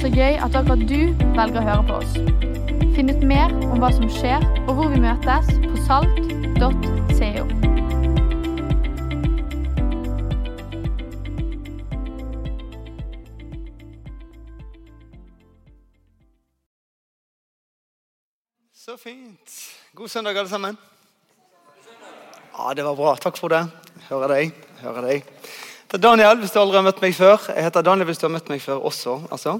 Så gøy at akkurat du velger å høre på oss. Finn ut mer om hva som skjer, og hvor vi møtes på salt.co. Så fint. God søndag, alle sammen. Ja, Det var bra. Takk for det. Hører deg. Hører deg. Det er Daniel, hvis du aldri har møtt meg før. Jeg heter Daniel hvis du har møtt meg før også. altså.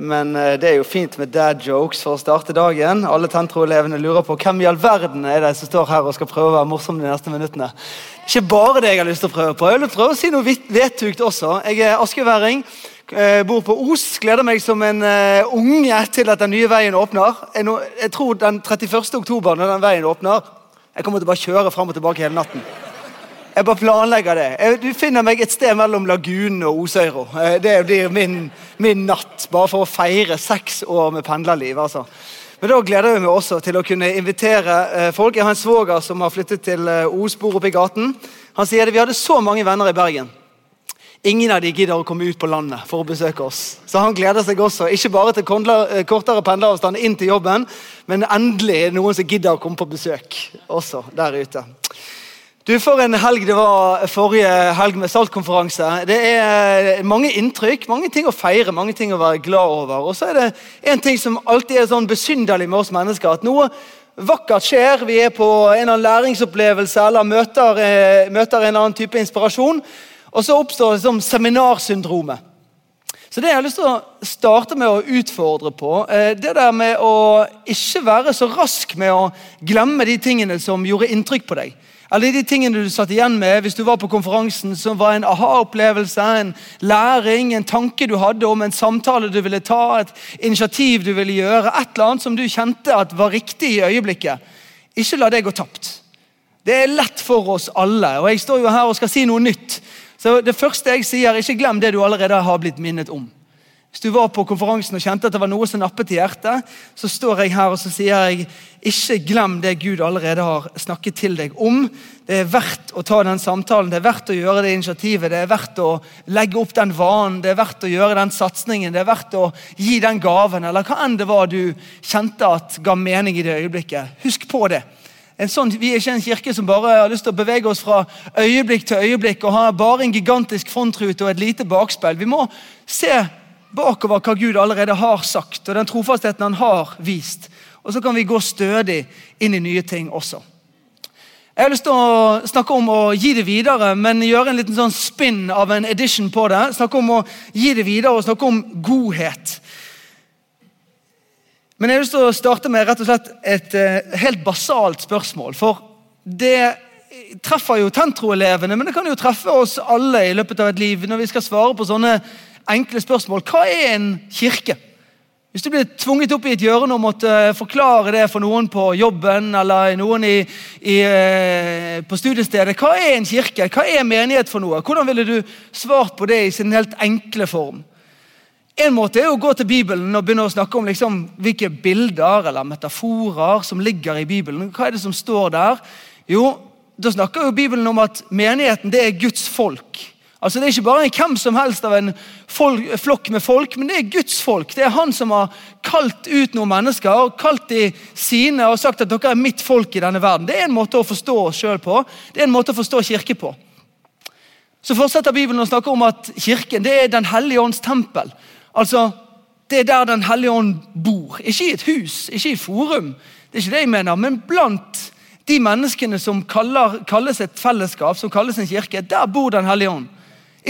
Men eh, det er jo fint med dad jokes for å starte dagen. Alle Tentro-elevene lurer på hvem i all verden er det som står her og skal prøve å være morsom de neste minuttene. Ikke bare det jeg har lyst til å prøve på. Jeg vil prøve å si noe vettugt også. Jeg er askeværing. eh, Bor på Os. Gleder meg som en eh, unge til at den nye veien åpner. Jeg, tror den 31. oktober, når den veien åpner Jeg kommer til å bare kjøre fram og tilbake hele natten. Jeg bare planlegger det. Du finner meg et sted mellom Lagunen og Osøyro. Eh, Det blir min, min natt, bare for å feire seks år med pendlerliv. altså. Men da gleder jeg meg også til å kunne invitere eh, folk. Jeg har en svoger som har flyttet til eh, Os, oppe i gaten. Han sier at vi hadde så mange venner i Bergen. Ingen av de gidder å komme ut på landet for å besøke oss. Så han gleder seg også, ikke bare til eh, kortere pendleravstand inn til jobben, men endelig er det noen som gidder å komme på besøk også der ute. Du, For en helg det var forrige helg med Saltkonferanse. Det er mange inntrykk, mange ting å feire, mange ting å være glad over. Og så er det en ting som alltid er sånn besynderlig med oss mennesker. At noe vakkert skjer. Vi er på en eller annen læringsopplevelse eller møter, eh, møter en annen type inspirasjon. Og så oppstår det som seminarsyndromet. Så det jeg har lyst til å starte med å utfordre på, eh, det der med å ikke være så rask med å glemme de tingene som gjorde inntrykk på deg. Eller de tingene du satt igjen med hvis du var på konferansen som var en aha-opplevelse, en læring, en tanke du hadde om en samtale du ville ta, et initiativ du ville gjøre, et eller annet som du kjente at var riktig i øyeblikket. Ikke la det gå tapt. Det er lett for oss alle, og jeg står jo her og skal si noe nytt. Så det første jeg sier, ikke glem det du allerede har blitt minnet om. Hvis du var på konferansen og kjente at det var noe som nappet i hjertet, så står jeg her og så sier jeg, ikke glem det Gud allerede har snakket til deg om. Det er verdt å ta den samtalen, det er verdt å gjøre det initiativet, det er verdt å legge opp den vanen, det er verdt å gjøre den satsingen, det er verdt å gi den gaven, eller hva enn det var du kjente at ga mening i det øyeblikket. Husk på det. Sånn, vi er ikke en kirke som bare har lyst til å bevege oss fra øyeblikk til øyeblikk og har bare en gigantisk frontrute og et lite bakspeil. Vi må se bakover hva Gud allerede har sagt, og den trofastheten han har vist. Og så kan vi gå stødig inn i nye ting også. Jeg har lyst til å snakke om å gi det videre, men gjøre en liten sånn spinn av en edition på det. Snakke om å gi det videre og snakke om godhet. Men jeg har lyst til å starte med rett og slett et eh, helt basalt spørsmål. For det treffer jo Tentro-elevene, men det kan jo treffe oss alle i løpet av et liv når vi skal svare på sånne enkle spørsmål. Hva er en kirke? Hvis du blir tvunget opp i et hjørne og måtte forklare det for noen på jobben eller noen i, i, eh, på studiestedet, hva er en kirke? Hva er menighet for noe? Hvordan ville du svart på det i sin helt enkle form? En måte er å gå til Bibelen og begynne å snakke om liksom, hvilke bilder eller metaforer som ligger i Bibelen. Hva er det som står der? Jo, Da snakker jo Bibelen om at menigheten det er Guds folk. Altså Det er ikke bare hvem som helst av en folk, flokk med folk, men det er Guds folk. Det er Han som har kalt ut noen mennesker, og kalt de sine og sagt at dere er mitt folk i denne verden. Det er en måte å forstå oss sjøl på. Det er en måte å forstå kirke på. Så fortsetter Bibelen å snakke om at kirken det er Den hellige ånds tempel. Altså, Det er der Den hellige ånd bor. Ikke i et hus, ikke i et forum, det er ikke det jeg mener, men blant de menneskene som kaller, kalles et fellesskap, som kalles en kirke. Der bor Den hellige ånd.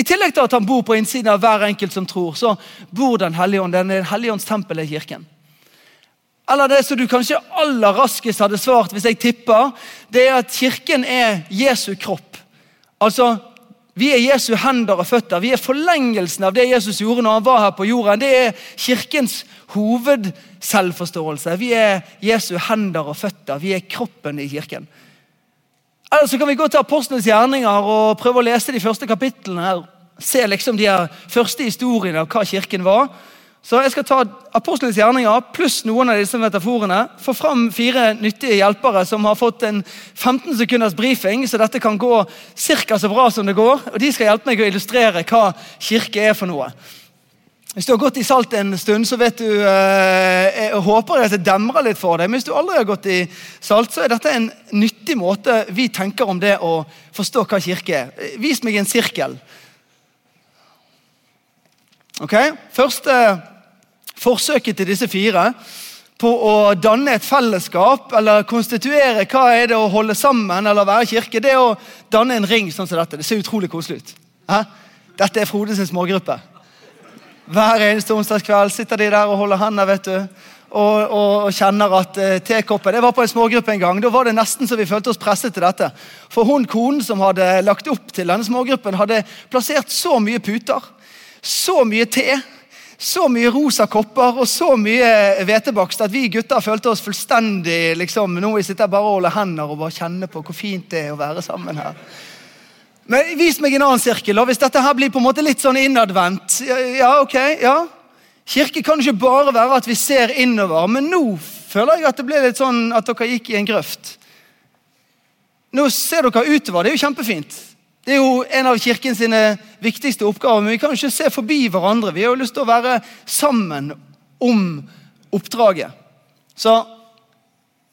I tillegg til at han bor på innsiden av hver enkelt som tror, så bor Den hellige ånd. Den hellige ånds tempel er kirken. Eller det som du kanskje aller raskest hadde svart hvis jeg tipper, det er at kirken er Jesu kropp. Altså, Vi er Jesu hender og føtter. Vi er forlengelsen av det Jesus gjorde når han var her på jorden. Det er kirkens hovedselvforståelse. Vi er Jesu hender og føtter. Vi er kroppen i kirken. Eller så kan vi gå til apostlenes gjerninger og prøve å lese de første kapitlene. her. Se liksom de her første historiene av hva kirken var. Så jeg skal ta apostlenes gjerninger pluss noen av disse metaforene. Få fram fire nyttige hjelpere som har fått en 15 sekunders brifing, så dette kan gå ca. så bra som det går. Og De skal hjelpe meg å illustrere hva kirke er for noe. Hvis du har gått i salt en stund, så vet du eh, Jeg håper at det demrer litt for deg. Men hvis du aldri har gått i salt, så er dette en nyttig måte vi tenker om det å forstå hva kirke er. Vis meg en sirkel. Ok? Første forsøket til disse fire på å danne et fellesskap eller konstituere hva er det å holde sammen eller være kirke, det er å danne en ring sånn som dette. Det ser utrolig koselig ut. Hæ? Dette er Frode sin smågruppe. Hver eneste onsdagskveld sitter de der og holder hender vet du, og, og, og kjenner at eh, tekoppen Jeg var på en smågruppe en gang. Da var det nesten så vi følte oss presset til dette. For hun konen som hadde lagt opp til denne smågruppen, hadde plassert så mye puter, så mye te så mye rosa kopper og så mye hvetebakst at vi gutter følte oss fullstendig liksom, Nå sitter bare og holder hender og bare kjenner på hvor fint det er å være sammen her. Men Vis meg en annen sirkel. og Hvis dette her blir på en måte litt sånn innadvendt ja, ok, ja. Kirke kan ikke bare være at vi ser innover, men nå føler jeg at det ble litt sånn at dere gikk i en grøft. Nå ser dere utover. Det er jo kjempefint. Det er jo en av kirken sine viktigste oppgaver, men vi kan ikke se forbi hverandre. Vi har jo lyst til å være sammen om oppdraget. Så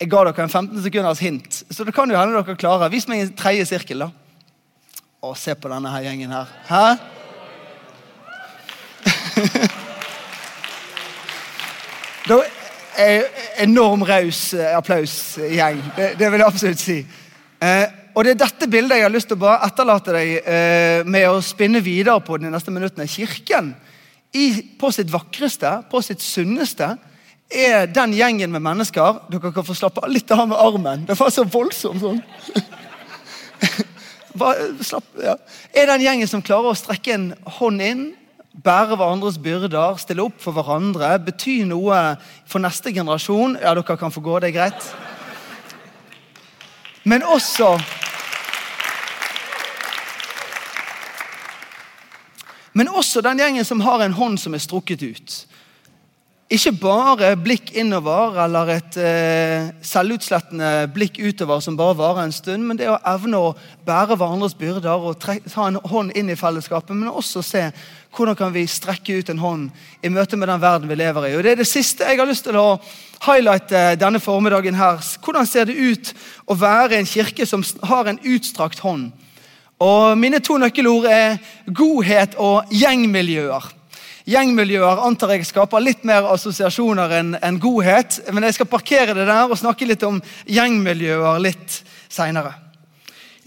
jeg ga dere en 15 sekunders hint, så det kan jo hende dere klarer. Vis meg en tredje sirkel, da. Å, se på denne her gjengen her. Hæ? da enorm raus eh, applausgjeng. Det, det vil jeg absolutt si. Eh, og Det er dette bildet jeg har lyst til å bare etterlate deg eh, med å spinne videre på de neste minuttene. Kirken i, på sitt vakreste, på sitt sunneste, er den gjengen med mennesker Dere kan få slappe litt av med armen. Det var så voldsomt sånn. slapp, ja. Er den gjengen som klarer å strekke en hånd inn, bære hverandres byrder, stille opp for hverandre, bety noe for neste generasjon. Ja, dere kan få gå, det er greit. Men også Men også den gjengen som har en hånd som er strukket ut. Ikke bare blikk innover eller et eh, selvutslettende blikk utover som bare varer en stund, men det å evne å bære hverandres byrder og ta en hånd inn i fellesskapet, men også se hvordan kan vi strekke ut en hånd i møte med den verden vi lever i. Og Det er det siste jeg har lyst til å highlighte denne formiddagen. her. Hvordan ser det ut å være en kirke som har en utstrakt hånd? Og Mine to nøkkelord er godhet og gjengmiljøer. Gjengmiljøer antar jeg skaper litt mer assosiasjoner enn en godhet. Men jeg skal parkere det der og snakke litt om gjengmiljøer litt seinere.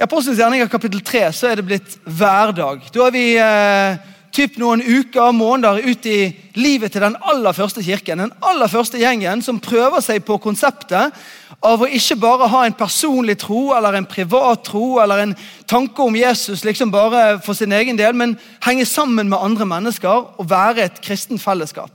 I Apostelens gjerninger kapittel 3 så er det blitt hverdag. Da er vi eh, typ noen uker, måneder ut i livet til den aller første kirken. Den aller første gjengen som prøver seg på konseptet av å ikke bare ha en personlig tro eller en privat tro eller en tanke om Jesus liksom bare for sin egen del, men henge sammen med andre mennesker og være et kristen fellesskap.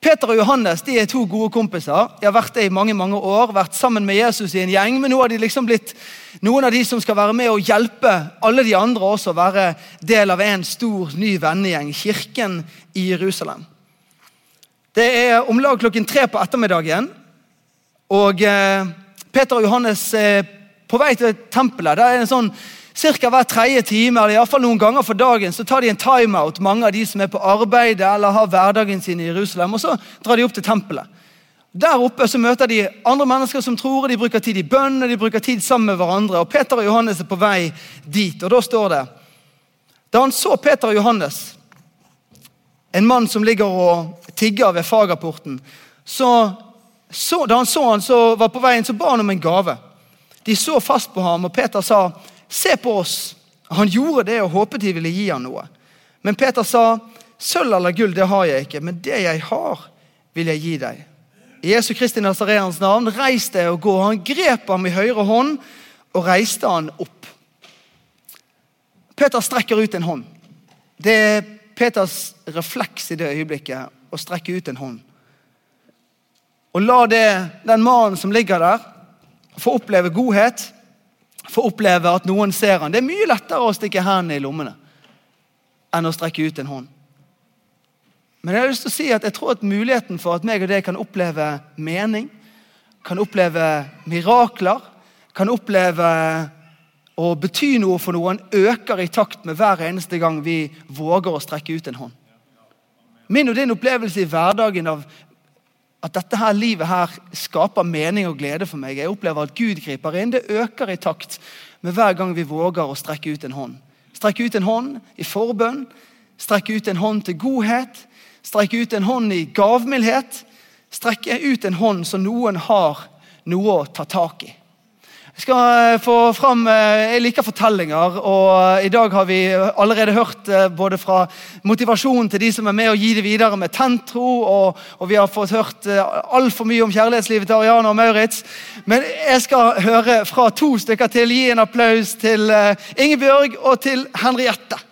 Peter og Johannes de er to gode kompiser. De har vært det i mange mange år, vært sammen med Jesus i en gjeng. Men nå har de liksom blitt noen av de som skal være med og hjelpe alle de andre også å være del av en stor, ny vennegjeng, kirken i Jerusalem. Det er om lag klokken tre på ettermiddagen, og eh, Peter og Johannes er på vei til tempelet. Det er en sånn Ca. hver tredje time eller i alle fall noen ganger for dagen, så tar de en timeout, mange av de som er på arbeid eller har hverdagen sin i Jerusalem, og så drar de opp til tempelet. Der oppe så møter de andre mennesker som tror, og de bruker tid i bønn og de bruker tid sammen med hverandre. og Peter og Johannes er på vei dit, og da står det Da han så Peter og Johannes, en mann som ligger og tigger ved fagerporten, så, så, da han så han så var på veien, så ba han om en gave. De så fast på ham, og Peter sa, 'Se på oss.' Han gjorde det og håpet de ville gi ham noe. Men Peter sa, 'Sølv eller gull, det har jeg ikke, men det jeg har, vil jeg gi deg.' I Jesu Kristi Nazareans navn, reis deg og gå. Han grep ham i høyre hånd og reiste han opp. Peter strekker ut en hånd. Det er Peters refleks i det øyeblikket å strekke ut en hånd. Og la det, den mannen som ligger der, få oppleve godhet få oppleve at noen ser han. Det er mye lettere å stikke hendene i lommene enn å strekke ut en hånd. Men jeg har lyst til å si at jeg tror at muligheten for at meg og deg kan oppleve mening, kan oppleve mirakler, kan oppleve å bety noe for noen, øker i takt med hver eneste gang vi våger å strekke ut en hånd. Min og din opplevelse i hverdagen av at dette her livet her skaper mening og glede for meg. Jeg opplever at Gud griper inn. Det øker i takt med hver gang vi våger å strekke ut en hånd. Strekke ut en hånd i forbønn, strekke ut en hånd til godhet, strekke ut en hånd i gavmildhet. Strekke ut en hånd så noen har noe å ta tak i. Jeg skal eh, få fram, eh, jeg liker fortellinger, og i dag har vi allerede hørt eh, både fra motivasjonen til de som er med og gir det videre med tentro, og, og vi har fått hørt altfor mye om kjærlighetslivet til Ariane og Maurits. Men jeg skal høre fra to stykker til. Gi en applaus til Ingebjørg og til Henriette.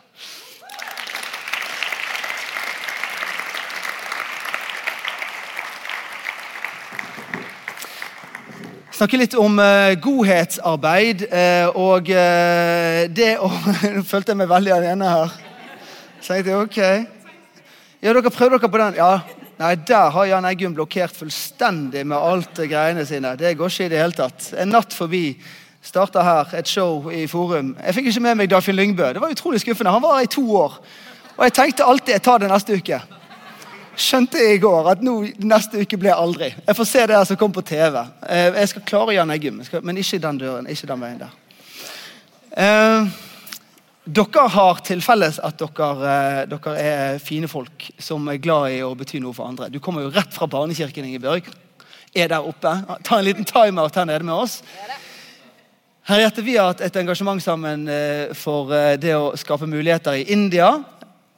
Snakke litt om uh, godhetsarbeid. Uh, og uh, det å Nå følte jeg meg veldig alene her. Så jeg tenkte ok. Ja, dere prøvde dere på den? Ja. Nei, der har Jan Eggum blokkert fullstendig med alt greiene sine. Det går ikke i det hele tatt. En natt forbi. Starta her et show i Forum. Jeg fikk ikke med meg Dagfinn Lyngbø. Det var utrolig skuffende. Han var her i to år. Og jeg tenkte alltid jeg tar det neste uke skjønte jeg i går at nå, neste uke blir aldri. Jeg får se det som kom på TV. Eh, jeg skal klare Jan Eggum, men ikke den døren. ikke den veien der. Eh, dere har til felles at dere, eh, dere, er fine folk som er glad i å bety noe for andre. Du kommer jo rett fra barnekirken, Ingebjørg. Er der oppe. Ta en liten timeout her nede med oss. Henriette, Vi har hatt et engasjement sammen for det å skape muligheter i India.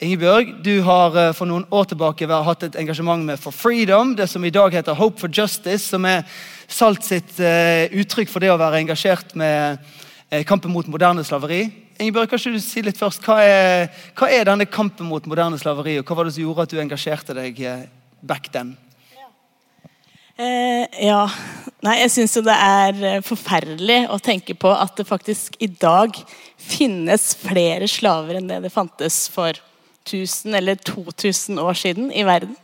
Ingebjørg, du har eh, for noen år tilbake hatt et engasjement med For Freedom, det som i dag heter Hope for Justice, som er Salt sitt uh, uttrykk for det å være engasjert med uh, kampen mot moderne slaveri. Ingebjørg, kan du si litt først, hva er, hva er, denne kampen mot moderne slaveri, og hva var det som gjorde at du engasjerte deg back then? Eh, ja. Nei, jeg syns jo det er forferdelig å tenke på at det faktisk i dag finnes flere slaver enn det det fantes for 1000 eller 2000 år siden i verden.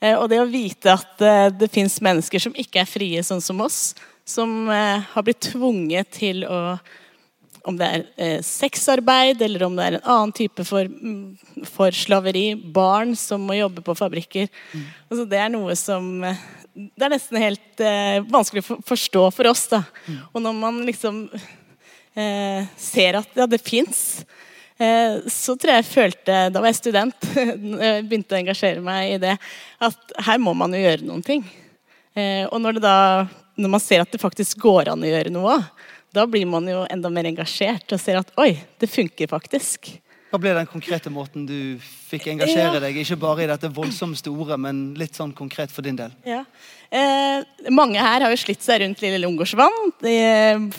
Eh, og det å vite at eh, det fins mennesker som ikke er frie, sånn som oss, som eh, har blitt tvunget til å Om det er sexarbeid, eller om det er en annen type for, mm, for slaveri. Barn som må jobbe på fabrikker. Mm. Altså, det er noe som Det er nesten helt vanskelig å forstå for oss. da. Mm. Og når man liksom ser at ja, det fins, Eh, så tror jeg jeg følte, da var jeg student, jeg begynte å engasjere meg i det, at her må man jo gjøre noen ting. Eh, og når, da, når man ser at det faktisk går an å gjøre noe, da blir man jo enda mer engasjert og ser at oi, det funker faktisk. Hva ble den konkrete måten du fikk engasjere ja. deg? Ikke bare i dette voldsomt ordet, men litt sånn konkret for din del. Ja. Eh, mange her har jo slitt seg rundt Lille Lungårdsvann i,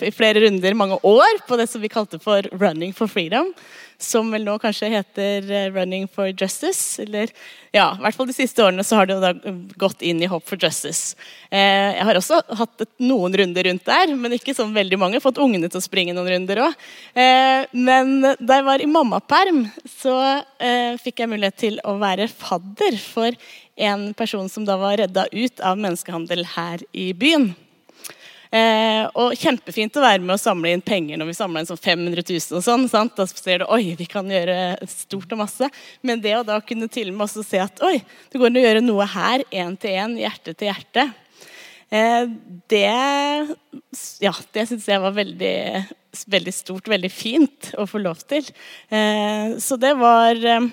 i, flere runder, mange år, på det som vi kalte for 'Running for freedom' som vel nå kanskje heter eh, Running for Justice. Eller ja, i hvert fall de siste årene så har det jo da gått inn i Hope for Justice. Eh, jeg har også hatt noen runder rundt der, men ikke sånn veldig mange. Fått ungene til å springe noen runder òg. Eh, men da jeg var i mammaperm, så fikk jeg mulighet til å være fadder for en person som da var redda ut av menneskehandel her i byen. Eh, og kjempefint å være med å samle inn penger når vi samler inn sånn 500 000 og sånn. Sant? Da ser du oi, vi kan gjøre stort og masse. Men det å da kunne til og med også se at oi, det går an å gjøre noe her, én til én, hjerte til hjerte. Eh, det ja, det syns jeg var veldig, veldig stort, veldig fint å få lov til. Eh, så det var eh,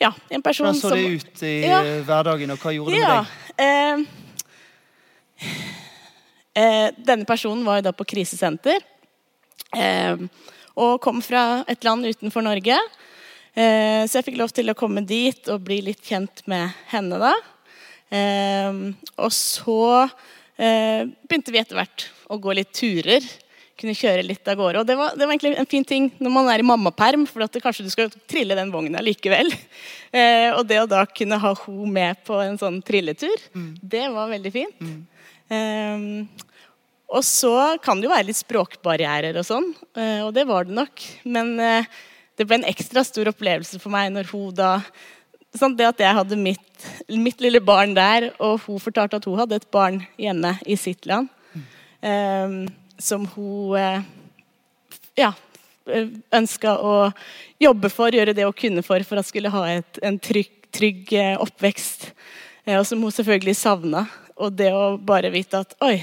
ja, en person som Hvordan så det ut i ja, hverdagen, og hva gjorde det med deg? Eh, Eh, denne personen var jo da på krisesenter eh, og kom fra et land utenfor Norge. Eh, så jeg fikk lov til å komme dit og bli litt kjent med henne da. Eh, og så eh, begynte vi etter hvert å gå litt turer. Kunne kjøre litt av gårde. Og det var, det var egentlig en fin ting når man er i mammaperm, for at kanskje du skal trille den vogna likevel. Eh, og det å da kunne ha henne med på en sånn trilletur, mm. det var veldig fint. Mm. Um, og så kan det jo være litt språkbarrierer og sånn, uh, og det var det nok. Men uh, det ble en ekstra stor opplevelse for meg når hun da sånn Det at jeg hadde mitt, mitt, lille barn der, og hun fortalte at hun hadde et barn hjemme i sitt land. Um, som hun uh, ja, ønska å jobbe for, gjøre det hun kunne for, for at skulle ha et, en trygg, trygg oppvekst. Og som hun selvfølgelig savna. Og det å bare vite at oi,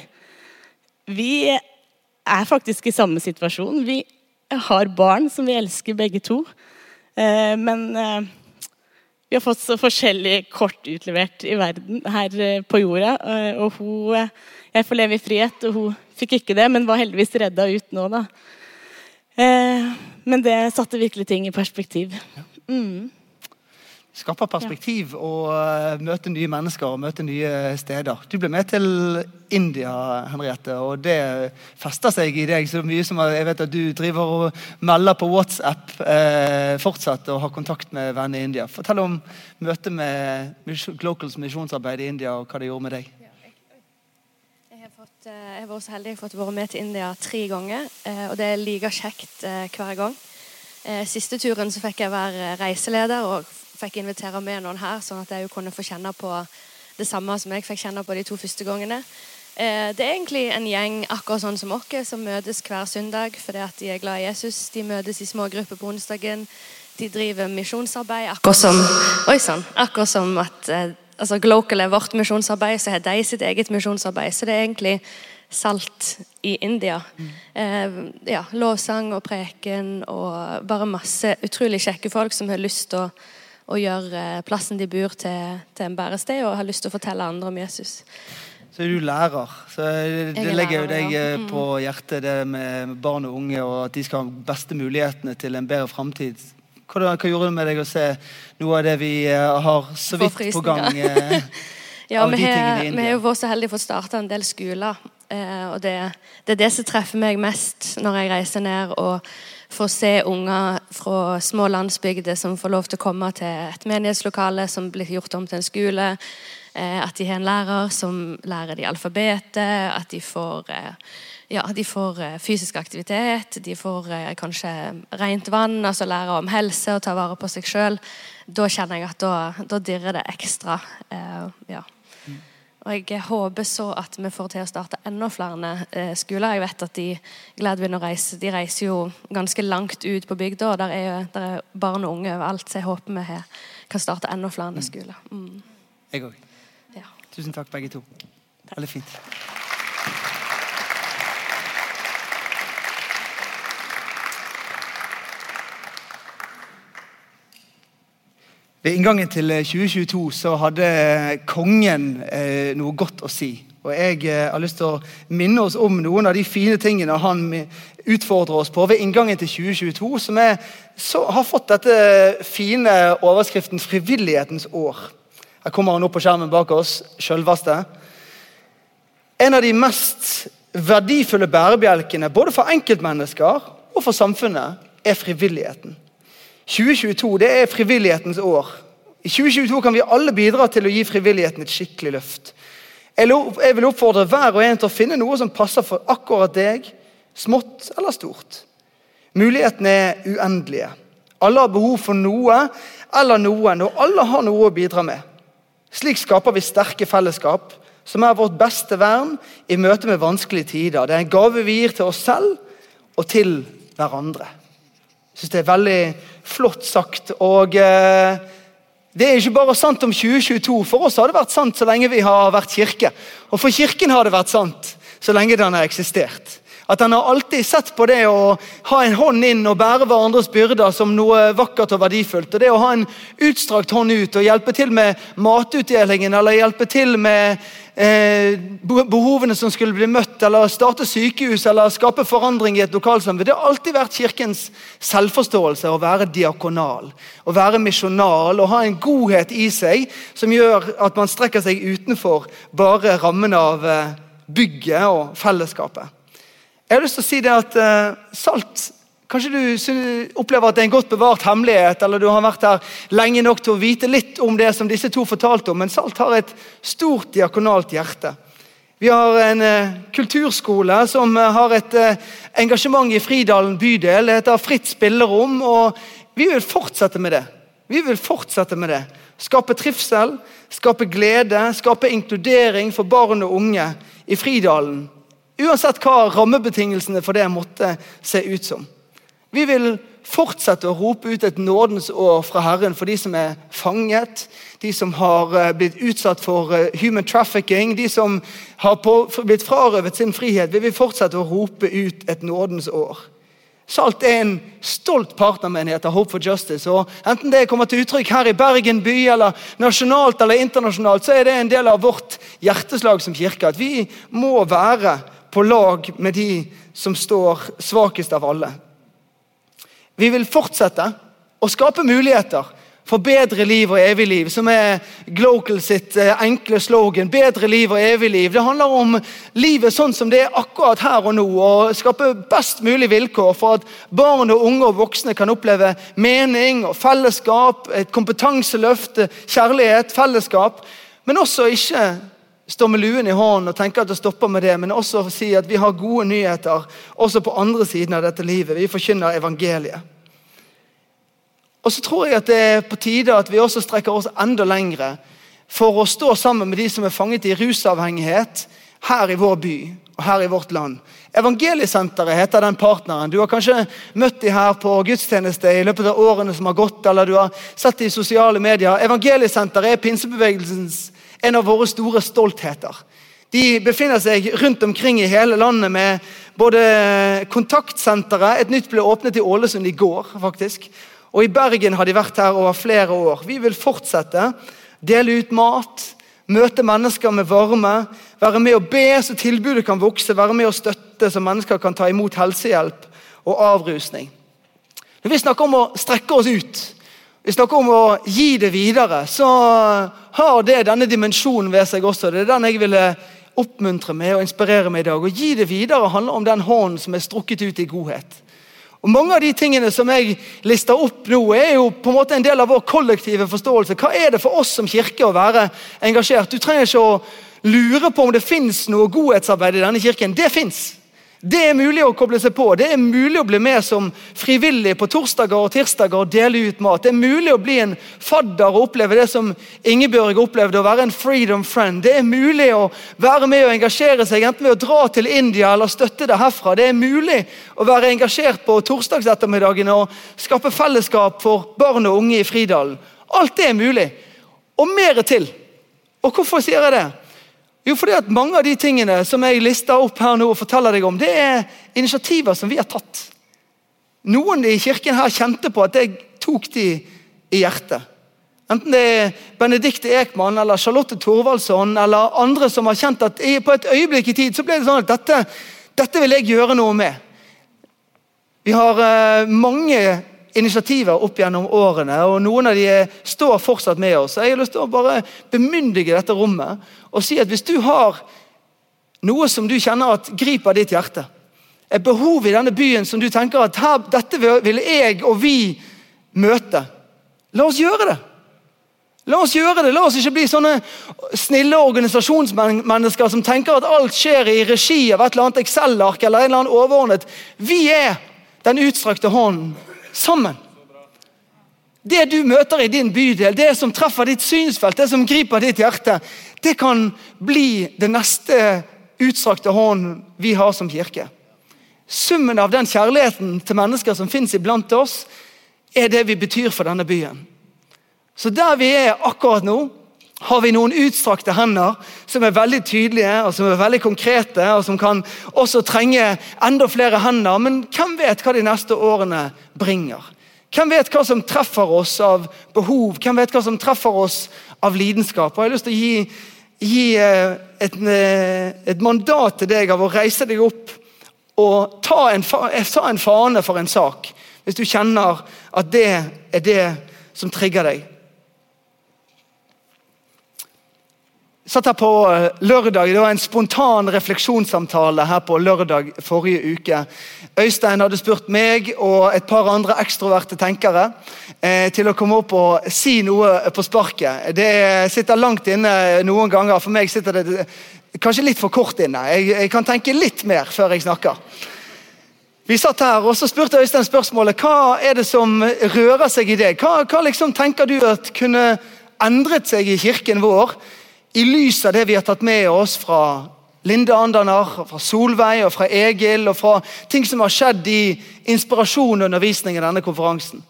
vi er faktisk i samme situasjon. Vi har barn som vi elsker begge to. Men vi har fått så forskjellige kort utlevert i verden her eh, på jorda. Eh, og hun eh, Jeg får leve i frihet, og hun fikk ikke det, men var heldigvis redda ut nå, da. Men det satte virkelig ting i perspektiv. Mm skaper perspektiv og uh, møte nye mennesker og møte nye steder. Du ble med til India, Henriette, og det fester seg i deg så mye som jeg vet at du driver og melder på WhatsApp uh, fortsatt og har kontakt med venner i India. Fortell om møtet med Glocals misjonsarbeid i India og hva det gjorde med deg. Jeg har, fått, eh, jeg var så heldig å få være med til India tre ganger, og det er like kjekt hver gang. Siste turen så fikk jeg være reiseleder og fikk invitere med noen her, sånn at jeg kunne få kjenne på det samme som jeg fikk kjenne på de to første gangene. Eh, det er egentlig en gjeng akkurat sånn som oss, som møtes hver søndag fordi at de er glad i Jesus. De møtes i små grupper på onsdagen. De driver misjonsarbeid. Akkurat som, oi sann, akkurat som at eh, altså Glocal er vårt misjonsarbeid, så har de sitt eget misjonsarbeid. Så det er egentlig salt i India. Mm. Eh, ja, Lovsang og preken og bare masse utrolig kjekke folk som har lyst til å og gjør eh, plassen de bor til, til en bærested, og har lyst til å fortelle andre om Jesus. Så er du lærer. Så det legger jo deg ja. Eh, mm. på hjertet, det med barn og unge, og at de skal ha beste mulighetene til en bedre framtid. Hva, hva, gjorde det med deg å se noe av det vi uh, har så vidt på gang? Ja, vi har, jo vært så heldige for å starte en del skoler. Og det, det, er det som treffer meg mest når jeg reiser ned. og for å se unger fra små landsbygder som får lov til å komme til et menighetslokale som blir gjort om til en skole. Eh, at de har en lærer som lærer de alfabetet. At de får, eh, ja, de får eh, fysisk aktivitet. De får kanskje rent vann, altså lære om helse og ta vare på seg sjøl. Da kjenner jeg at da, da dirrer det ekstra. ja. Og jeg håper så at vi får til å starte enda flere eh, skoler. Jeg vet at de Gladwin og Reise de reiser jo ganske langt ut på bygda. og Der er, jo, der er barn og unge overalt, så jeg håper vi her, kan starte enda flere mm. skoler. Mm. Jeg òg. Ja. Tusen takk, begge to. Veldig fint. Ved inngangen til 2022 eh, så hadde kongen eh, noe godt å si. Og Jeg eh, har lyst til å minne oss om noen av de fine tingene han utfordrer oss på ved inngangen til 2022, som er, så, har fått dette fine overskriften 'Frivillighetens år'. Her kommer han opp på skjermen bak oss, sjølveste. En av de mest verdifulle bærebjelkene både for enkeltmennesker og for samfunnet er frivilligheten. 2022 det er frivillighetens år. I 2022 kan vi alle bidra til å gi frivilligheten et skikkelig løft. Jeg vil oppfordre hver og en til å finne noe som passer for akkurat deg, smått eller stort. Mulighetene er uendelige. Alle har behov for noe eller noen, og alle har noe å bidra med. Slik skaper vi sterke fellesskap, som er vårt beste vern i møte med vanskelige tider. Det er en gave vi gir til oss selv og til hverandre. Jeg synes det er veldig flott sagt. og eh, Det er ikke bare sant om 2022. For oss har det vært sant så lenge vi har vært kirke. Og for Kirken har det vært sant så lenge den har eksistert. At han har alltid sett på det å ha en hånd inn og bære hverandres byrder som noe vakkert og verdifullt. Og det å ha en utstrakt hånd ut og hjelpe til med matutdelingen eller hjelpe til med eh, behovene som skulle bli møtt, eller starte sykehus eller skape forandring i et lokalsamfunn. Det har alltid vært Kirkens selvforståelse å være diakonal, å være misjonal og ha en godhet i seg som gjør at man strekker seg utenfor bare rammen av eh, bygget og fellesskapet. Jeg har lyst til å si det at uh, salt Kanskje du opplever at det er en godt bevart hemmelighet, eller du har vært her lenge nok til å vite litt om det som disse to fortalte om, men Salt har et stort diakonalt hjerte. Vi har en uh, kulturskole som uh, har et engasjement i Fridalen bydel. Det heter Fritt spillerom, og vi vil fortsette med det. Vi vil fortsette med det. Skape trivsel, skape glede, skape inkludering for barn og unge i Fridalen Uansett hva rammebetingelsene for det måtte se ut som. Vi vil fortsette å rope ut et nådens år fra Herren for de som er fanget, de som har eh, blitt utsatt for eh, human trafficking, de som har blitt frarøvet sin frihet. Vi vil fortsette å rope ut et nådens år. Salt er en stolt partnermenighet av Hope for Justice. og Enten det kommer til uttrykk her i Bergen by, eller nasjonalt eller internasjonalt, så er det en del av vårt hjerteslag som kirke. At vi må være på lag med de som står svakest av alle. Vi vil fortsette å skape muligheter for bedre liv og evig liv, som er Glocal sitt eh, enkle slogan. Bedre liv og evig liv. Det handler om livet sånn som det er akkurat her og nå. og Skape best mulig vilkår for at barn, og unge og voksne kan oppleve mening og fellesskap, et kompetanseløft, kjærlighet, fellesskap. Men også ikke stå med luen i hånden og tenker at det stopper med det, men også si at vi har gode nyheter også på andre siden av dette livet. Vi forkynner evangeliet. Og så tror jeg at det er på tide at vi også strekker oss enda lengre for å stå sammen med de som er fanget i rusavhengighet her i vår by og her i vårt land. Evangeliesenteret heter den partneren. Du har kanskje møtt de her på gudstjeneste i løpet av årene som har gått, eller du har sett de i sosiale medier. Evangeliesenteret er pinsebevegelsens en av våre store stoltheter. De befinner seg rundt omkring i hele landet med både kontaktsenteret Et nytt ble åpnet i Ålesund i går, faktisk. Og I Bergen har de vært her over flere år. Vi vil fortsette. Dele ut mat, møte mennesker med varme, være med å be så tilbudet kan vokse, være med å støtte så mennesker kan ta imot helsehjelp og avrusning. Når vi snakker om å strekke oss ut, vi snakker om å gi det videre, så har det denne dimensjonen ved seg også. Det er den jeg ville oppmuntre med og inspirere med i dag. Å gi det videre handler om den hånden som er strukket ut i godhet. Og Mange av de tingene som jeg lister opp nå, er jo på en måte en del av vår kollektive forståelse. Hva er det for oss som kirke å være engasjert? Du trenger ikke å lure på om det fins noe godhetsarbeid i denne kirken. Det fins. Det er mulig å koble seg på. Det er mulig å bli med som frivillig på torsdager og tirsdager og dele ut mat. Det er mulig å bli en fadder og oppleve det som Ingebjørg opplevde, å være en freedom friend. Det er mulig å være med og engasjere seg, enten ved å dra til India eller støtte det herfra. Det er mulig å være engasjert på torsdagsettermiddagene og skape fellesskap for barn og unge i Fridalen. Alt det er mulig. Og mer til. Og hvorfor sier jeg det? Jo, fordi at Mange av de tingene som jeg lister opp her nå og forteller deg om, det er initiativer som vi har tatt. Noen i kirken her kjente på at jeg tok de i hjertet. Enten det er Benedicte Ekman eller Charlotte Thorvaldsson eller andre som har kjent at på et øyeblikk i tid så ble det sånn at dette, dette vil jeg gjøre noe med. Vi har uh, mange initiativer opp gjennom årene, og noen av de står fortsatt med oss. Jeg har lyst til å bare bemyndige dette rommet og si at hvis du har noe som du kjenner at griper ditt hjerte, et behov i denne byen som du tenker at her, dette vil jeg og vi møte, la oss gjøre det. La oss gjøre det. La oss ikke bli sånne snille organisasjonsmennesker som tenker at alt skjer i regi av et eller annet Excel-ark eller en eller annen overordnet. Vi er den utstrakte hånden sammen. Det du møter i din bydel, det som treffer ditt synsfelt, det som griper ditt hjerte, det kan bli det neste utstrakte hånden vi har som kirke. Summen av den kjærligheten til mennesker som fins iblant oss, er det vi betyr for denne byen. Så der vi er akkurat nå, har vi noen utstrakte hender som er veldig tydelige og som er veldig konkrete, og som kan også trenge enda flere hender. Men hvem vet hva de neste årene bringer? Hvem vet hva som treffer oss av behov? Hvem vet hva som treffer oss av lidenskap? Og Jeg har lyst til å gi, gi eh, et, eh, et, mandat til deg av å reise deg opp og ta en, ta en fane for en sak. Hvis du kjenner at det er det som trigger deg. Satt her på eh, lørdag, Det var en spontan refleksjonssamtale her på lørdag forrige uke. Øystein hadde spurt meg og et par andre ekstroverte tenkere eh, til å komme opp og si noe på sparket. Det sitter langt inne noen ganger. For meg sitter det kanskje litt for kort inne. Jeg, jeg kan tenke litt mer før jeg snakker. Vi satt her, og så spurte Øystein spørsmålet hva er det som rører seg i deg. Hva, hva liksom tenker du at kunne endret seg i kirken vår i lys av det vi har tatt med oss fra Linde Andanar, fra Solveig og fra Egil og fra ting som har skjedd i inspirasjon og undervisning i denne konferansen.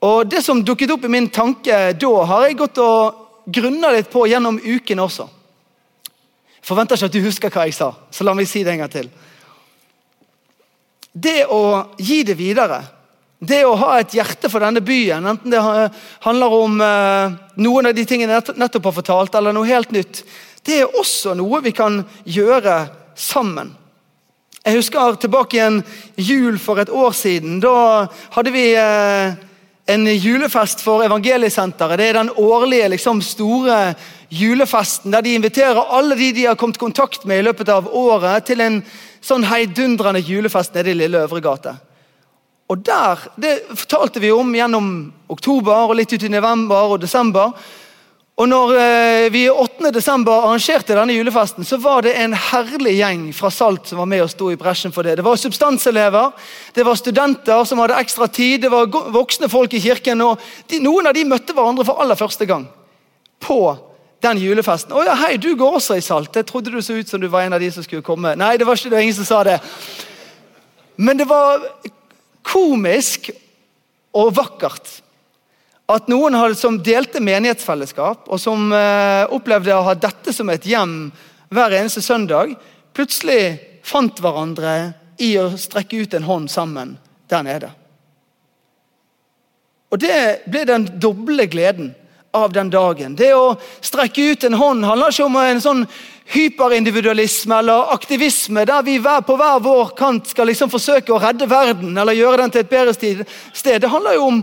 Og Det som dukket opp i min tanke da, har jeg gått og grunna litt på gjennom uken også. Forventer ikke at du husker hva jeg sa, så la meg si det en gang til. Det å gi det videre, det å ha et hjerte for denne byen, enten det handler om eh, noen av de tingene jeg nettopp har fortalt, eller noe helt nytt, det er også noe vi kan gjøre sammen. Jeg husker tilbake i en jul for et år siden. Da hadde vi eh, en julefest for Evangeliesenteret. Det er den årlige liksom, store julefesten der de inviterer alle de de har kommet i kontakt med i løpet av året, til en sånn heidundrende julefest nede i Lille Øvregate. Og der, Det fortalte vi om gjennom oktober og litt ut i november og desember. Og når eh, vi 8. desember arrangerte denne julefesten, så var det en herlig gjeng fra Salt som var med og sto i bresjen for det. Det var substanselever, det var studenter som hadde ekstra tid, det var voksne folk i kirken. og de, Noen av de møtte hverandre for aller første gang på den julefesten. 'Å ja, hei, du går også i Salt.' Jeg trodde du så ut som du var en av de som skulle komme. Nei, det var ikke det, ingen som sa det. Men det var komisk og vakkert at noen som delte menighetsfellesskap, og som eh, opplevde å ha dette som et hjem hver eneste søndag, plutselig fant hverandre i å strekke ut en hånd sammen der nede. Og Det ble den doble gleden av den dagen. Det å strekke ut en hånd handler ikke om en sånn hyperindividualisme eller aktivisme der vi på hver vår kant skal liksom forsøke å redde verden eller gjøre den til et bedre sted. Det handler jo om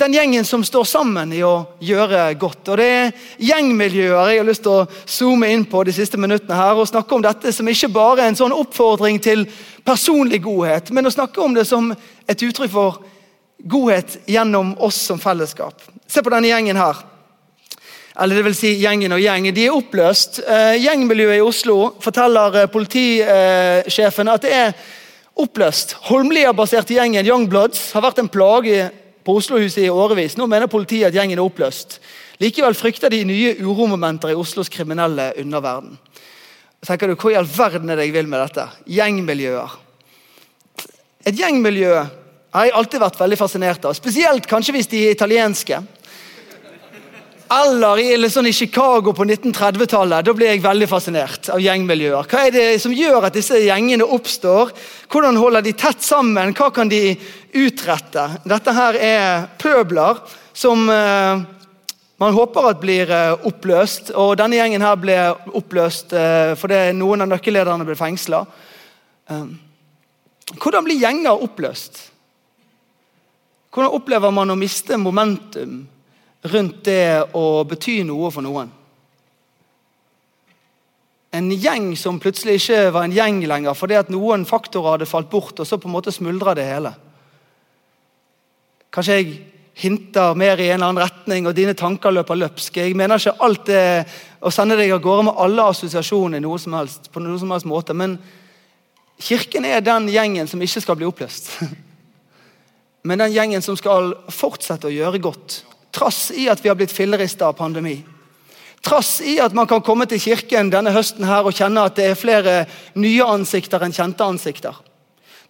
den gjengen som står sammen i å gjøre godt. Og Det er gjengmiljøer jeg har lyst til å zoome inn på de siste minuttene her, og snakke om dette som ikke bare er en sånn oppfordring til personlig godhet, men å snakke om det som et uttrykk for godhet gjennom oss som fellesskap. Se på denne gjengen her. Eller det vil si gjengen og gjengen. De er oppløst. Eh, gjengmiljøet i Oslo forteller eh, politisjefen at det er oppløst. Holmlia-baserte gjengen Youngbloods har vært en plage på Oslo-huset i årevis. Nå mener politiet at gjengen er oppløst. Likevel frykter de nye uromomenter i Oslos kriminelle underverden. tenker du, Hva i all verden er det jeg vil med dette? Gjengmiljøer. Et gjengmiljø har jeg alltid vært veldig fascinert av. Spesielt kanskje hvis de er italienske. Eller i, sånn i Chicago på 1930-tallet. Da blir jeg veldig fascinert av gjengmiljøer. Hva er det som gjør at disse gjengene oppstår? Hvordan holder de tett sammen? Hva kan de utrette? Dette her er pøbler som eh, man håper at blir eh, oppløst. og Denne gjengen her ble oppløst eh, fordi noen av nøkkellederne ble fengsla. Eh, hvordan blir gjenger oppløst? Hvordan opplever man å miste momentum? Rundt det å bety noe for noen. En gjeng som plutselig ikke var en gjeng lenger fordi at noen faktorer hadde falt bort, og så på en måte smuldra det hele. Kanskje jeg hinter mer i en eller annen retning, og dine tanker løper løpsk. Jeg mener ikke alt det å sende deg av gårde med alle assosiasjoner noe som helst, på noen som helst måte, men Kirken er den gjengen som ikke skal bli oppløst. Men den gjengen som skal fortsette å gjøre godt Trass i at vi har blitt fillerista av pandemi. Trass i at man kan komme til kirken denne høsten her og kjenne at det er flere nye ansikter enn kjente ansikter.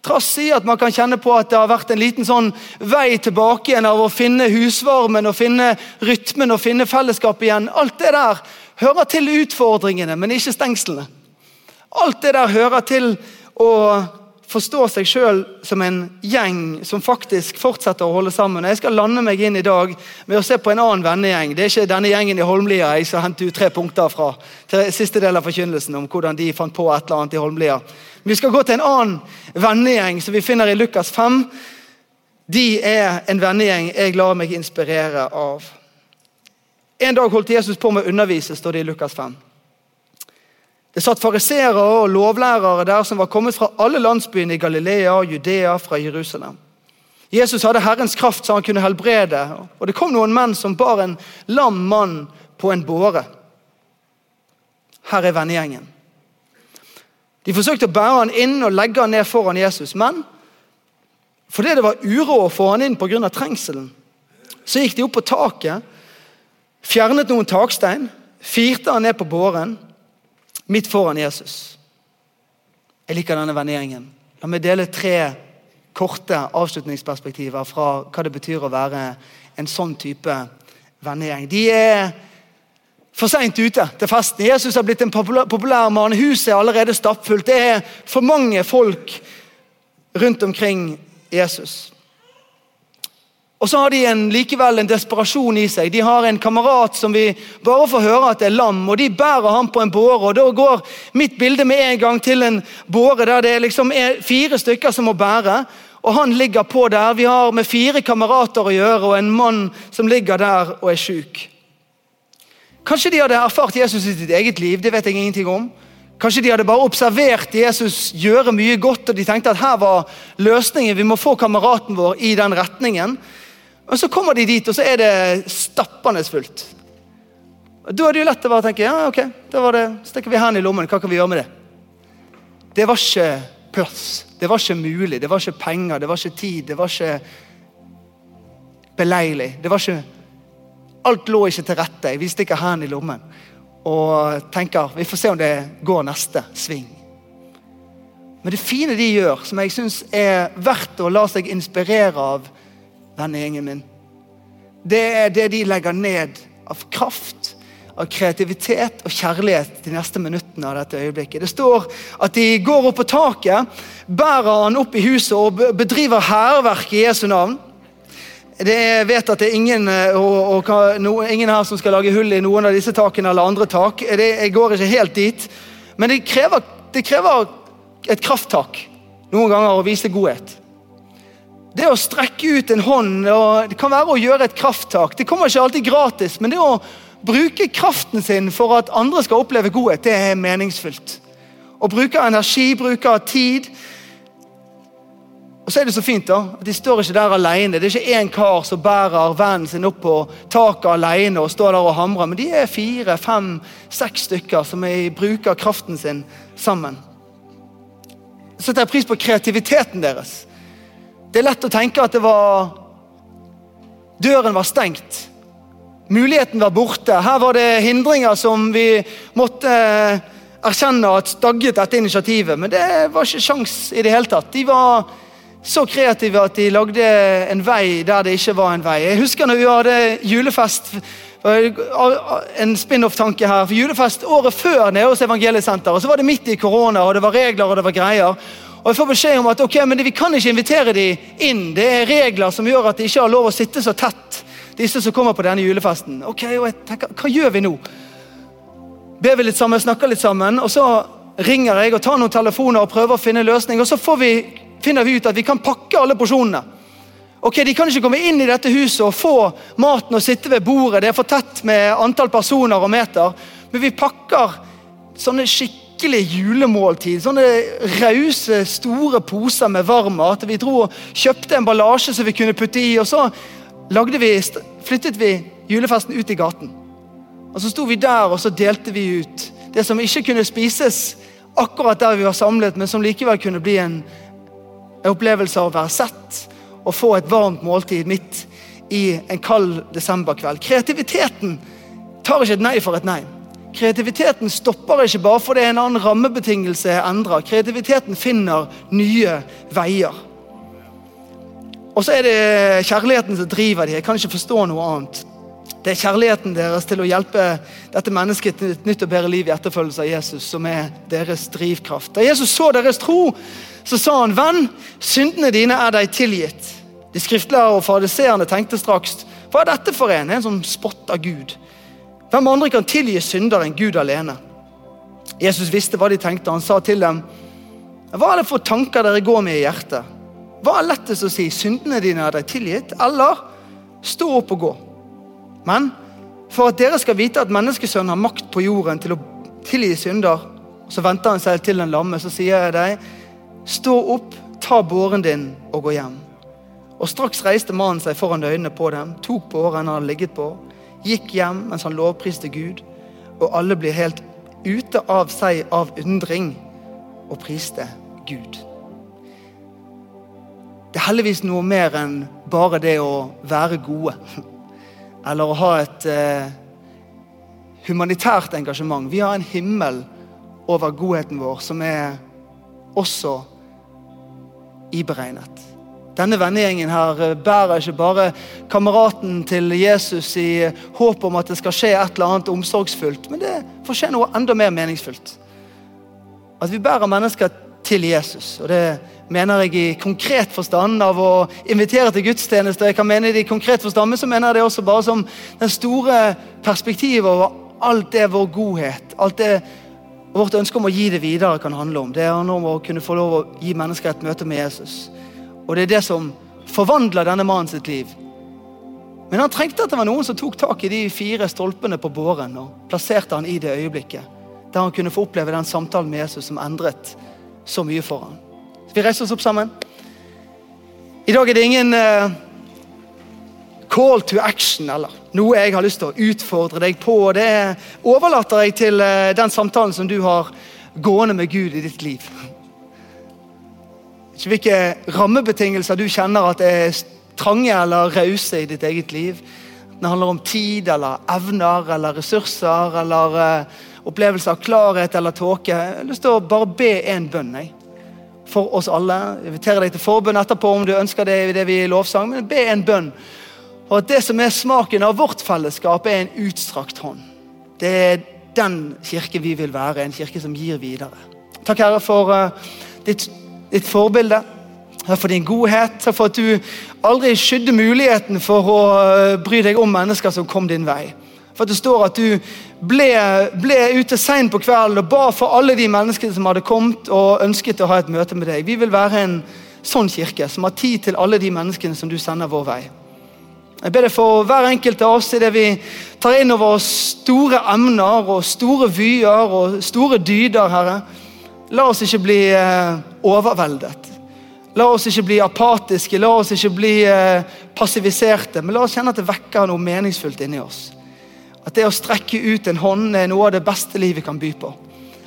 Trass i at man kan kjenne på at det har vært en liten sånn vei tilbake igjen av å finne husvarmen og finne rytmen og finne fellesskapet igjen. Alt det der hører til utfordringene, men ikke stengslene. Alt det der hører til å forstå seg sjøl som en gjeng som faktisk fortsetter å holde sammen. Jeg skal lande meg inn i dag med å se på en annen vennegjeng. Det er ikke denne gjengen i Holmlia jeg skal hente ut tre punkter fra til siste del av forkynnelsen om hvordan de fant på et eller annet i Holmlia. Vi skal gå til en annen vennegjeng som vi finner i Lukas 5. De er en vennegjeng jeg lar meg inspirere av. En dag holdt Jesus på med å undervise, står det i Lukas 5. Det satt fariseere og lovlærere der som var kommet fra alle landsbyene i Galilea og Judea, fra Jerusalem. Jesus hadde Herrens kraft så han kunne helbrede, og det kom noen menn som bar en lam mann på en båre. Her er vennegjengen. De forsøkte å bære han inn og legge han ned foran Jesus, men fordi det var uråd å få han inn pga. trengselen, så gikk de opp på taket, fjernet noen takstein, firte han ned på båren midt foran Jesus. Jeg liker denne vendingen. La meg dele tre korte avslutningsperspektiver fra hva det betyr å være en sånn type vennegjeng. De er for seint ute til festen. Jesus har blitt en populær mann. Huset er allerede stappfullt. Det er for mange folk rundt omkring Jesus. Og så har de en, likevel en desperasjon i seg. De har en kamerat som vi bare får høre at er lam, og de bærer ham på en båre. og Da går mitt bilde med en gang til en båre der det liksom er fire stykker som må bære. Og han ligger på der. Vi har med fire kamerater å gjøre, og en mann som ligger der og er sjuk. Kanskje de hadde erfart Jesus i sitt eget liv, det vet jeg ingenting om. Kanskje de hadde bare observert Jesus gjøre mye godt, og de tenkte at her var løsningen. Vi må få kameraten vår i den retningen. Og Så kommer de dit, og så er det stappende fullt. Da er det jo lett å bare tenke ja, ok, da var det, stikker vi hendene i lommen. Hva kan vi gjøre med det? Det var ikke plass. Det var ikke mulig. Det var ikke penger, det var ikke tid. Det var ikke beleilig. Det var ikke Alt lå ikke til rette. Vi stikker hendene i lommen og tenker vi får se om det går neste sving. Men det fine de gjør, som jeg syns er verdt å la seg inspirere av, denne gjengen min. Det er det de legger ned av kraft, av kreativitet og kjærlighet de neste minuttene av dette øyeblikket. Det står at de går opp på taket, bærer han opp i huset og bedriver hærverk i Jesu navn. Det vet at det er ingen, eh, og, og, no, ingen her som skal lage hull i noen av disse takene eller andre tak. Det, jeg går ikke helt dit. Men det krever, det krever et krafttak noen ganger å vise godhet. Det å strekke ut en hånd det kan være å gjøre et krafttak. Det kommer ikke alltid gratis, men det å bruke kraften sin for at andre skal oppleve godhet, det er meningsfullt. Å bruke energi, bruke tid. Og så er det så fint da, at De står ikke der alene. Det er ikke én kar som bærer vennen sin opp på taket alene og står der og hamrer, men de er fire, fem, seks stykker som er, bruker kraften sin sammen. Så setter jeg pris på kreativiteten deres. Det er lett å tenke at det var Døren var stengt. Muligheten var borte. Her var det hindringer som vi måtte eh, erkjenne at stagget dette initiativet. Men det var ikke sjans i det hele tatt. De var så kreative at de lagde en vei der det ikke var en vei. Jeg husker når vi hadde julefest en spin-off-tanke her. for Julefest året før nede hos Evangeliesenteret. Så var det midt i korona, og det var regler og det var greier. Og jeg får beskjed om at ok, men vi kan ikke invitere dem inn. Det er regler som gjør at de ikke har lov å sitte så tett, disse som kommer på denne julefesten. Ok, og jeg tenker, Hva gjør vi nå? Ber vi litt sammen, snakker litt sammen, og så ringer jeg og tar noen telefoner og prøver å finne en løsning. Og så vi, finner vi ut at vi kan pakke alle porsjonene. Ok, De kan ikke komme inn i dette huset og få maten og sitte ved bordet. Det er for tett med antall personer og meter. Men vi pakker sånne skikk skikkelig julemåltid. Sånne rause, store poser med varm mat. Vi dro og kjøpte emballasje som vi kunne putte i, og så vi, flyttet vi julefesten ut i gaten. Og Så sto vi der og så delte vi ut det som ikke kunne spises akkurat der vi var samlet, men som likevel kunne bli en, en opplevelse av å være sett og få et varmt måltid midt i en kald desemberkveld. Kreativiteten tar ikke et nei for et nei. Kreativiteten stopper ikke bare fordi en annen rammebetingelse er endra. Kreativiteten finner nye veier. Og så er det kjærligheten som driver dem. Jeg kan ikke forstå noe annet. Det er kjærligheten deres til å hjelpe dette mennesket til et nytt og bedre liv i etterfølgelse av Jesus som er deres drivkraft. Da Jesus så deres tro, så sa han, 'Venn, syndene dine er deg tilgitt.' De skriftlige og fariseerne tenkte straks, 'Hva er dette for en?' En som spotter Gud. Hvem andre kan tilgi synder enn Gud alene? Jesus visste hva de tenkte. Han sa til dem, Hva er det for tanker dere går med i hjertet? Hva er lettest å si? Syndene dine er deg tilgitt? Eller stå opp og gå? Men for at dere skal vite at menneskesønnen har makt på jorden til å tilgi synder, så venter han seg til den lamme, så sier jeg deg, stå opp, ta båren din og gå hjem. Og Straks reiste mannen seg foran øynene på dem, tok båren han hadde ligget på, gikk hjem mens han lovpriste Gud, og alle ble helt ute av seg av undring og priste Gud. Det er heldigvis noe mer enn bare det å være gode. Eller å ha et eh, humanitært engasjement. Vi har en himmel over godheten vår, som er også iberegnet. Denne vennegjengen her eh, bærer ikke bare kameraten til Jesus i håp om at det skal skje et eller annet omsorgsfullt, men det får skje noe enda mer meningsfullt. At vi bærer mennesker til Jesus. og Det mener jeg i konkret forstand av å invitere til gudstjeneste. Jeg kan mene det i konkret forstand, men så mener jeg det også bare som den store perspektivet over alt det vår godhet, alt det vårt ønske om å gi det videre kan handle om. Det handler om å kunne få lov å gi mennesker et møte med Jesus. Og det er det som forvandler denne mannen sitt liv. Men han trengte at det var noen som tok tak i de fire stolpene på båren og plasserte han i det øyeblikket. Der han kunne få oppleve den samtalen med Jesus som endret så mye for ham. Så vi reiser oss opp sammen. I dag er det ingen uh, call to action eller noe jeg har lyst til å utfordre deg på. Det overlater jeg til uh, den samtalen som du har gående med Gud i ditt liv. Ikke hvilke rammebetingelser du kjenner at er trange eller rause i ditt eget liv. Det handler om tid eller evner eller ressurser eller uh, opplevelse av klarhet eller tåke. Jeg har lyst til å bare be en bønn jeg. for oss alle. Jeg inviterer deg til forbønn etterpå om du ønsker det i det vi lovsang. Men be en bønn. Og at det som er smaken av vårt fellesskap, er en utstrakt hånd. Det er den kirke vi vil være. En kirke som gir videre. Takk, Herre, for uh, ditt ditt forbilde. Takk for din godhet. Takk for at du aldri skydde muligheten for å eh, bry deg om mennesker som kom din vei. For at det står at du ble, ble ute seint på kvelden og ba for alle de menneskene som hadde kommet og ønsket å ha et møte med deg. Vi vil være en sånn kirke som har tid til alle de menneskene som du sender vår vei. Jeg ber deg for hver enkelt av oss i det vi tar inn over oss store emner og store vyer og store dyder, Herre. La oss ikke bli eh, overveldet. La oss ikke bli apatiske, la oss ikke bli eh, passiviserte. Men la oss kjenne at det vekker noe meningsfullt inni oss. At det å strekke ut en hånd er noe av det beste livet kan by på.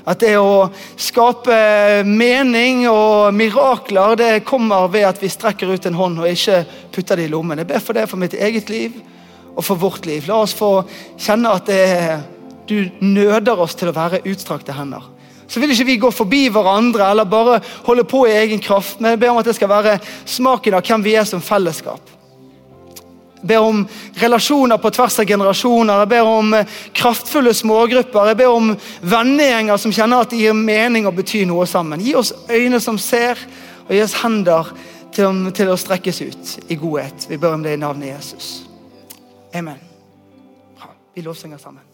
At det å skape mening og mirakler det kommer ved at vi strekker ut en hånd og ikke putter det i lommen. Jeg ber for det for mitt eget liv og for vårt liv. La oss få kjenne at det, du nøder oss til å være utstrakte hender så vil ikke vi gå forbi hverandre eller bare holde på i egen kraft. Men jeg ber om at det skal være smaken av hvem vi er som fellesskap. Jeg ber om relasjoner på tvers av generasjoner. Jeg ber om eh, kraftfulle smågrupper. Jeg ber om vennegjenger som kjenner at det gir mening og betyr noe sammen. Gi oss øyne som ser, og gi oss hender til, til å strekkes ut i godhet. Vi ber om det i navnet Jesus. Amen. Bra. Vi lovsynger sammen.